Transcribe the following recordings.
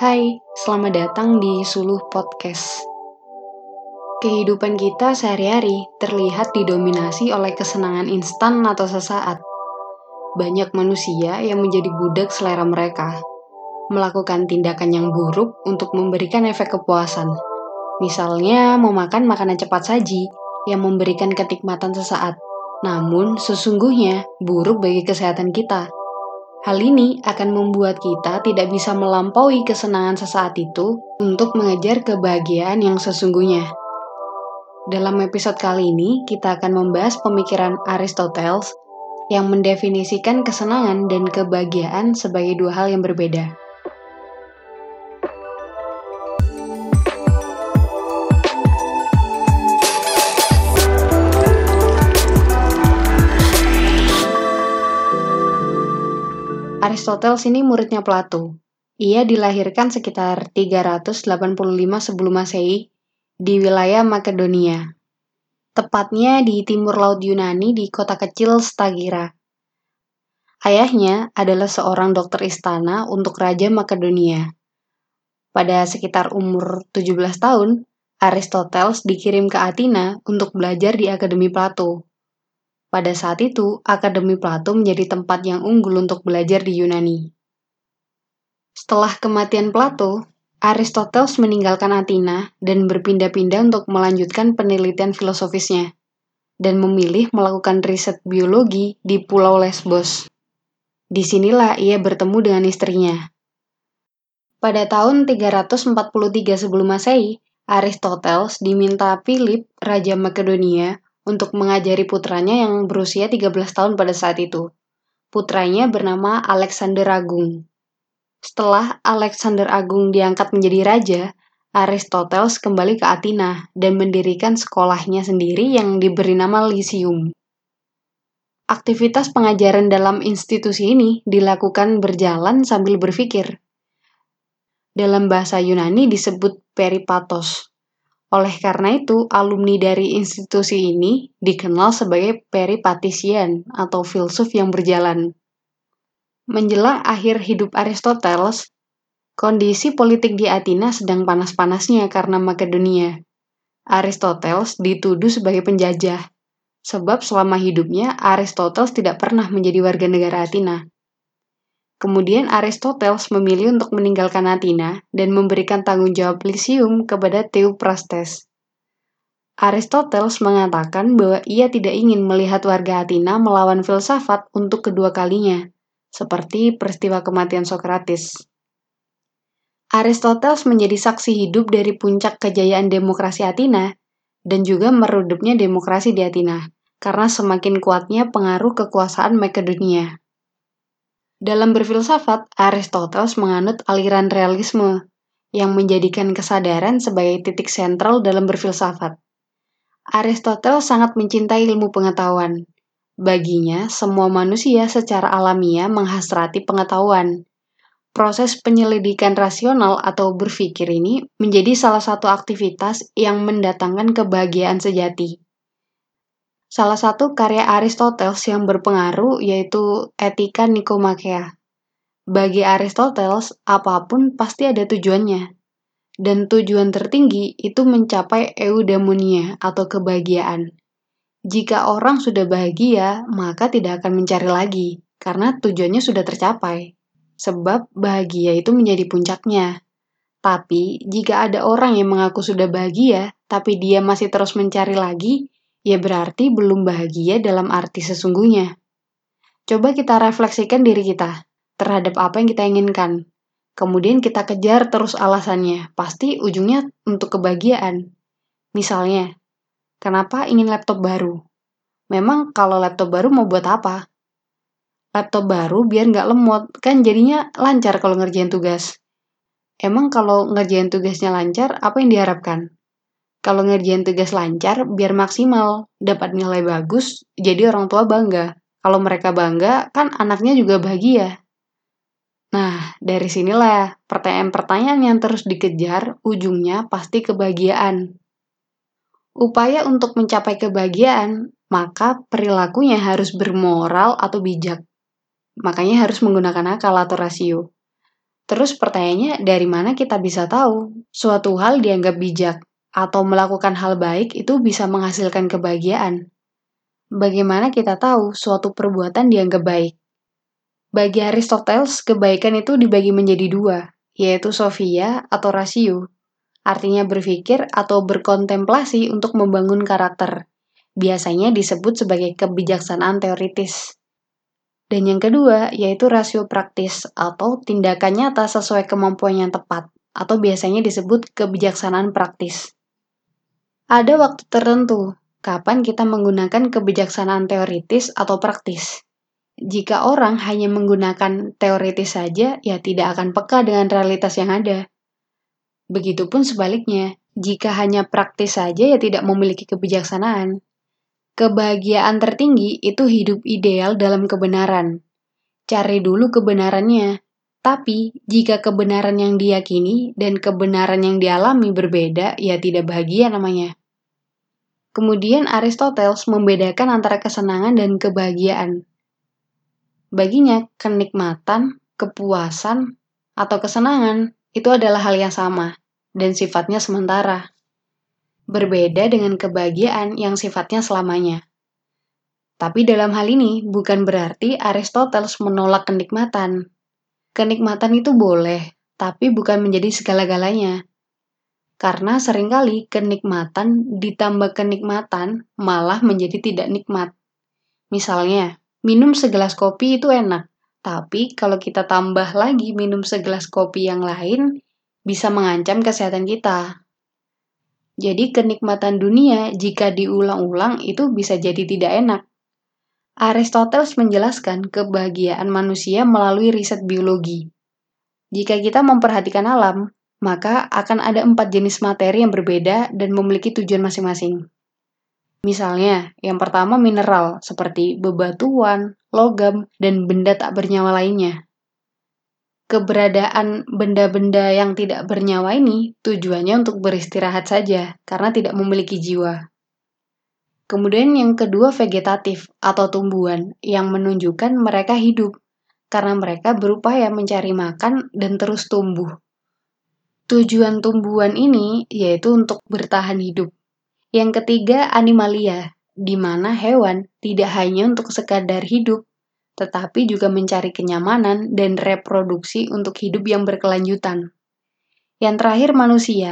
Hai, selamat datang di Suluh Podcast. Kehidupan kita sehari-hari terlihat didominasi oleh kesenangan instan atau sesaat. Banyak manusia yang menjadi budak selera mereka, melakukan tindakan yang buruk untuk memberikan efek kepuasan. Misalnya, memakan makanan cepat saji yang memberikan kenikmatan sesaat, namun sesungguhnya buruk bagi kesehatan kita. Hal ini akan membuat kita tidak bisa melampaui kesenangan sesaat itu untuk mengejar kebahagiaan yang sesungguhnya. Dalam episode kali ini, kita akan membahas pemikiran Aristoteles yang mendefinisikan kesenangan dan kebahagiaan sebagai dua hal yang berbeda. Aristoteles ini muridnya Plato. Ia dilahirkan sekitar 385 sebelum Masehi di wilayah Makedonia. Tepatnya di timur laut Yunani di kota kecil Stagira. Ayahnya adalah seorang dokter istana untuk Raja Makedonia. Pada sekitar umur 17 tahun, Aristoteles dikirim ke Athena untuk belajar di Akademi Plato. Pada saat itu, Akademi Plato menjadi tempat yang unggul untuk belajar di Yunani. Setelah kematian Plato, Aristoteles meninggalkan Athena dan berpindah-pindah untuk melanjutkan penelitian filosofisnya, dan memilih melakukan riset biologi di Pulau Lesbos. Di sinilah ia bertemu dengan istrinya. Pada tahun 343 sebelum Masehi, Aristoteles diminta Philip, Raja Makedonia, untuk mengajari putranya yang berusia 13 tahun pada saat itu. Putranya bernama Alexander Agung. Setelah Alexander Agung diangkat menjadi raja, Aristoteles kembali ke Athena dan mendirikan sekolahnya sendiri yang diberi nama Lyceum. Aktivitas pengajaran dalam institusi ini dilakukan berjalan sambil berpikir. Dalam bahasa Yunani disebut peripatos, oleh karena itu, alumni dari institusi ini dikenal sebagai peripatisian atau filsuf yang berjalan. Menjelang akhir hidup Aristoteles, kondisi politik di Athena sedang panas-panasnya karena Makedonia. Aristoteles dituduh sebagai penjajah, sebab selama hidupnya Aristoteles tidak pernah menjadi warga negara Athena. Kemudian Aristoteles memilih untuk meninggalkan Athena dan memberikan tanggung jawab Lysium kepada Theophrastes. Aristoteles mengatakan bahwa ia tidak ingin melihat warga Athena melawan filsafat untuk kedua kalinya, seperti peristiwa kematian Socrates. Aristoteles menjadi saksi hidup dari puncak kejayaan demokrasi Athena dan juga merudupnya demokrasi di Athena, karena semakin kuatnya pengaruh kekuasaan Makedonia. Dalam berfilsafat, Aristoteles menganut aliran realisme yang menjadikan kesadaran sebagai titik sentral dalam berfilsafat. Aristoteles sangat mencintai ilmu pengetahuan. Baginya, semua manusia secara alamiah menghasrati pengetahuan. Proses penyelidikan rasional atau berpikir ini menjadi salah satu aktivitas yang mendatangkan kebahagiaan sejati. Salah satu karya Aristoteles yang berpengaruh yaitu Etika Nikomakea. Bagi Aristoteles, apa pun pasti ada tujuannya. Dan tujuan tertinggi itu mencapai eudaimonia atau kebahagiaan. Jika orang sudah bahagia, maka tidak akan mencari lagi, karena tujuannya sudah tercapai. Sebab bahagia itu menjadi puncaknya. Tapi, jika ada orang yang mengaku sudah bahagia, tapi dia masih terus mencari lagi, ya berarti belum bahagia dalam arti sesungguhnya. Coba kita refleksikan diri kita terhadap apa yang kita inginkan. Kemudian kita kejar terus alasannya, pasti ujungnya untuk kebahagiaan. Misalnya, kenapa ingin laptop baru? Memang kalau laptop baru mau buat apa? Laptop baru biar nggak lemot, kan jadinya lancar kalau ngerjain tugas. Emang kalau ngerjain tugasnya lancar, apa yang diharapkan? Kalau ngerjain tugas lancar biar maksimal, dapat nilai bagus, jadi orang tua bangga. Kalau mereka bangga, kan anaknya juga bahagia. Nah, dari sinilah pertanyaan-pertanyaan yang terus dikejar, ujungnya pasti kebahagiaan. Upaya untuk mencapai kebahagiaan, maka perilakunya harus bermoral atau bijak. Makanya harus menggunakan akal atau rasio. Terus pertanyaannya, dari mana kita bisa tahu suatu hal dianggap bijak atau melakukan hal baik itu bisa menghasilkan kebahagiaan? Bagaimana kita tahu suatu perbuatan dianggap baik? Bagi Aristoteles, kebaikan itu dibagi menjadi dua, yaitu sofia atau rasio, artinya berpikir atau berkontemplasi untuk membangun karakter. Biasanya disebut sebagai kebijaksanaan teoritis. Dan yang kedua, yaitu rasio praktis atau tindakan nyata sesuai kemampuan yang tepat, atau biasanya disebut kebijaksanaan praktis. Ada waktu tertentu kapan kita menggunakan kebijaksanaan teoritis atau praktis. Jika orang hanya menggunakan teoritis saja, ya tidak akan peka dengan realitas yang ada. Begitupun sebaliknya, jika hanya praktis saja, ya tidak memiliki kebijaksanaan. Kebahagiaan tertinggi itu hidup ideal dalam kebenaran. Cari dulu kebenarannya. Tapi, jika kebenaran yang diyakini dan kebenaran yang dialami berbeda, ya tidak bahagia namanya. Kemudian Aristoteles membedakan antara kesenangan dan kebahagiaan. Baginya, kenikmatan, kepuasan, atau kesenangan itu adalah hal yang sama dan sifatnya sementara berbeda dengan kebahagiaan yang sifatnya selamanya. Tapi dalam hal ini bukan berarti Aristoteles menolak kenikmatan. Kenikmatan itu boleh, tapi bukan menjadi segala-galanya. Karena sering kali kenikmatan ditambah kenikmatan malah menjadi tidak nikmat. Misalnya, minum segelas kopi itu enak, tapi kalau kita tambah lagi minum segelas kopi yang lain, bisa mengancam kesehatan kita. Jadi kenikmatan dunia jika diulang-ulang itu bisa jadi tidak enak. Aristoteles menjelaskan kebahagiaan manusia melalui riset biologi. Jika kita memperhatikan alam, maka akan ada empat jenis materi yang berbeda dan memiliki tujuan masing-masing. Misalnya, yang pertama mineral, seperti bebatuan, logam, dan benda tak bernyawa lainnya keberadaan benda-benda yang tidak bernyawa ini tujuannya untuk beristirahat saja karena tidak memiliki jiwa. Kemudian yang kedua vegetatif atau tumbuhan yang menunjukkan mereka hidup karena mereka berupaya mencari makan dan terus tumbuh. Tujuan tumbuhan ini yaitu untuk bertahan hidup. Yang ketiga animalia, di mana hewan tidak hanya untuk sekadar hidup, tetapi juga mencari kenyamanan dan reproduksi untuk hidup yang berkelanjutan. Yang terakhir manusia.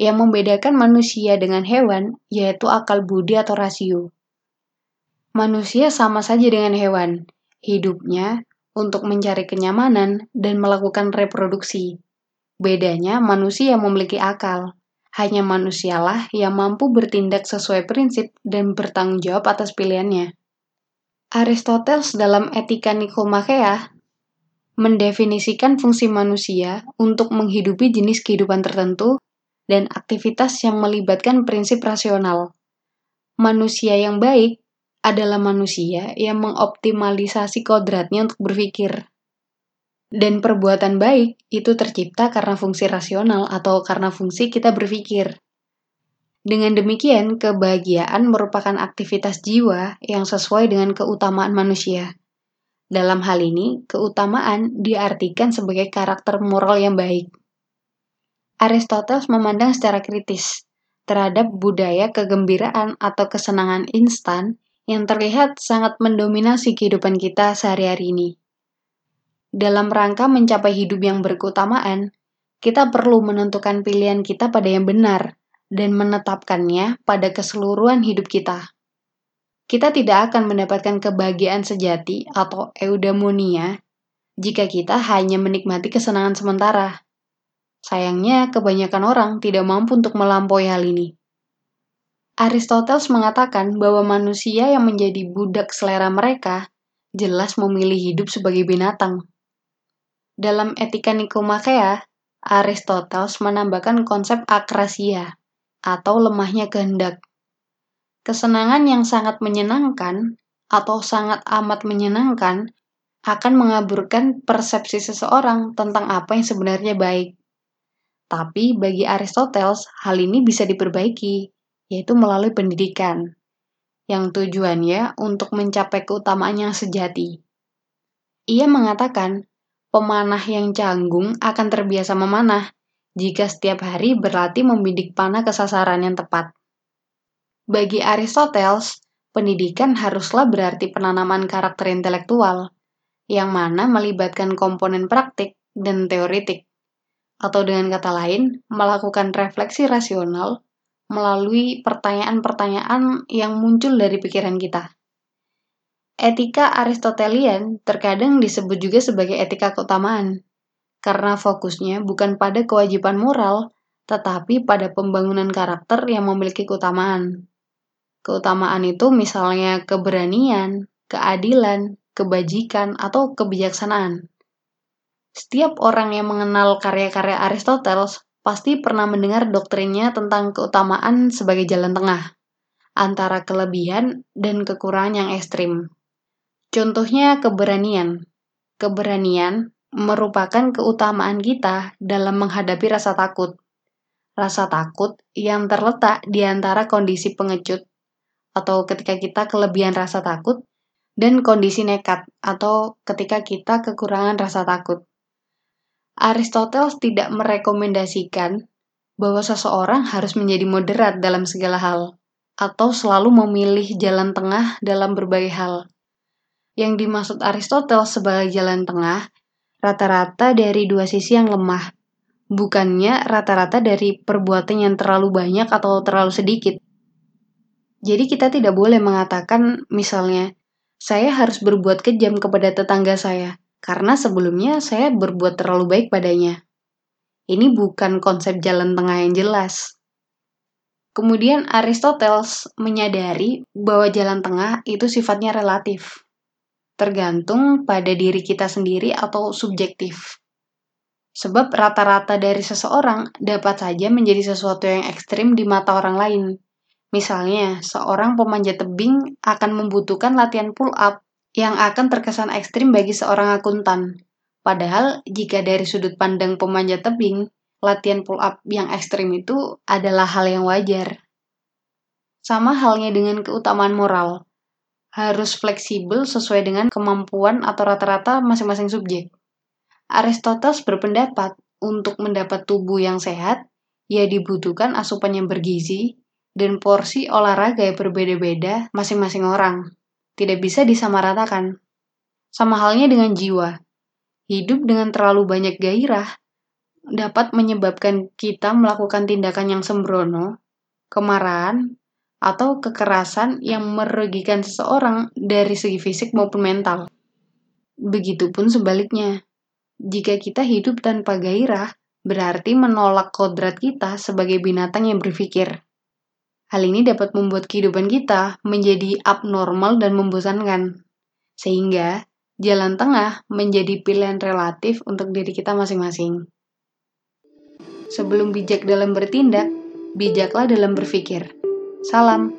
Yang membedakan manusia dengan hewan yaitu akal budi atau rasio. Manusia sama saja dengan hewan, hidupnya untuk mencari kenyamanan dan melakukan reproduksi. Bedanya manusia memiliki akal. Hanya manusialah yang mampu bertindak sesuai prinsip dan bertanggung jawab atas pilihannya. Aristoteles dalam Etika Nikomakea mendefinisikan fungsi manusia untuk menghidupi jenis kehidupan tertentu dan aktivitas yang melibatkan prinsip rasional. Manusia yang baik adalah manusia yang mengoptimalisasi kodratnya untuk berpikir. Dan perbuatan baik itu tercipta karena fungsi rasional atau karena fungsi kita berpikir. Dengan demikian, kebahagiaan merupakan aktivitas jiwa yang sesuai dengan keutamaan manusia. Dalam hal ini, keutamaan diartikan sebagai karakter moral yang baik. Aristoteles memandang secara kritis terhadap budaya kegembiraan atau kesenangan instan yang terlihat sangat mendominasi kehidupan kita sehari-hari ini. Dalam rangka mencapai hidup yang berkeutamaan, kita perlu menentukan pilihan kita pada yang benar dan menetapkannya pada keseluruhan hidup kita. Kita tidak akan mendapatkan kebahagiaan sejati atau eudaimonia jika kita hanya menikmati kesenangan sementara. Sayangnya, kebanyakan orang tidak mampu untuk melampaui hal ini. Aristoteles mengatakan bahwa manusia yang menjadi budak selera mereka jelas memilih hidup sebagai binatang. Dalam Etika Nikomakea, Aristoteles menambahkan konsep akrasia, atau lemahnya kehendak. Kesenangan yang sangat menyenangkan atau sangat amat menyenangkan akan mengaburkan persepsi seseorang tentang apa yang sebenarnya baik. Tapi bagi Aristoteles, hal ini bisa diperbaiki, yaitu melalui pendidikan, yang tujuannya untuk mencapai keutamaan yang sejati. Ia mengatakan, pemanah yang canggung akan terbiasa memanah jika setiap hari berlatih membidik panah ke sasaran yang tepat. Bagi Aristoteles, pendidikan haruslah berarti penanaman karakter intelektual, yang mana melibatkan komponen praktik dan teoritik, atau dengan kata lain, melakukan refleksi rasional melalui pertanyaan-pertanyaan yang muncul dari pikiran kita. Etika Aristotelian terkadang disebut juga sebagai etika keutamaan, karena fokusnya bukan pada kewajiban moral, tetapi pada pembangunan karakter yang memiliki keutamaan. Keutamaan itu misalnya keberanian, keadilan, kebajikan, atau kebijaksanaan. Setiap orang yang mengenal karya-karya Aristoteles pasti pernah mendengar doktrinnya tentang keutamaan sebagai jalan tengah antara kelebihan dan kekurangan yang ekstrim. Contohnya keberanian. Keberanian merupakan keutamaan kita dalam menghadapi rasa takut. Rasa takut yang terletak di antara kondisi pengecut atau ketika kita kelebihan rasa takut dan kondisi nekat atau ketika kita kekurangan rasa takut. Aristoteles tidak merekomendasikan bahwa seseorang harus menjadi moderat dalam segala hal atau selalu memilih jalan tengah dalam berbagai hal yang dimaksud Aristoteles sebagai jalan tengah rata-rata dari dua sisi yang lemah, bukannya rata-rata dari perbuatan yang terlalu banyak atau terlalu sedikit. Jadi kita tidak boleh mengatakan misalnya, saya harus berbuat kejam kepada tetangga saya, karena sebelumnya saya berbuat terlalu baik padanya. Ini bukan konsep jalan tengah yang jelas. Kemudian Aristoteles menyadari bahwa jalan tengah itu sifatnya relatif tergantung pada diri kita sendiri atau subjektif. Sebab rata-rata dari seseorang dapat saja menjadi sesuatu yang ekstrim di mata orang lain. Misalnya, seorang pemanjat tebing akan membutuhkan latihan pull up yang akan terkesan ekstrim bagi seorang akuntan. Padahal, jika dari sudut pandang pemanjat tebing, latihan pull up yang ekstrim itu adalah hal yang wajar. Sama halnya dengan keutamaan moral harus fleksibel sesuai dengan kemampuan atau rata-rata masing-masing subjek. Aristoteles berpendapat untuk mendapat tubuh yang sehat, ia dibutuhkan asupan yang bergizi dan porsi olahraga yang berbeda-beda masing-masing orang. Tidak bisa disamaratakan. Sama halnya dengan jiwa. Hidup dengan terlalu banyak gairah dapat menyebabkan kita melakukan tindakan yang sembrono, kemarahan, atau kekerasan yang merugikan seseorang dari segi fisik maupun mental. Begitupun sebaliknya, jika kita hidup tanpa gairah, berarti menolak kodrat kita sebagai binatang yang berpikir. Hal ini dapat membuat kehidupan kita menjadi abnormal dan membosankan, sehingga jalan tengah menjadi pilihan relatif untuk diri kita masing-masing. Sebelum bijak dalam bertindak, bijaklah dalam berpikir. Salam.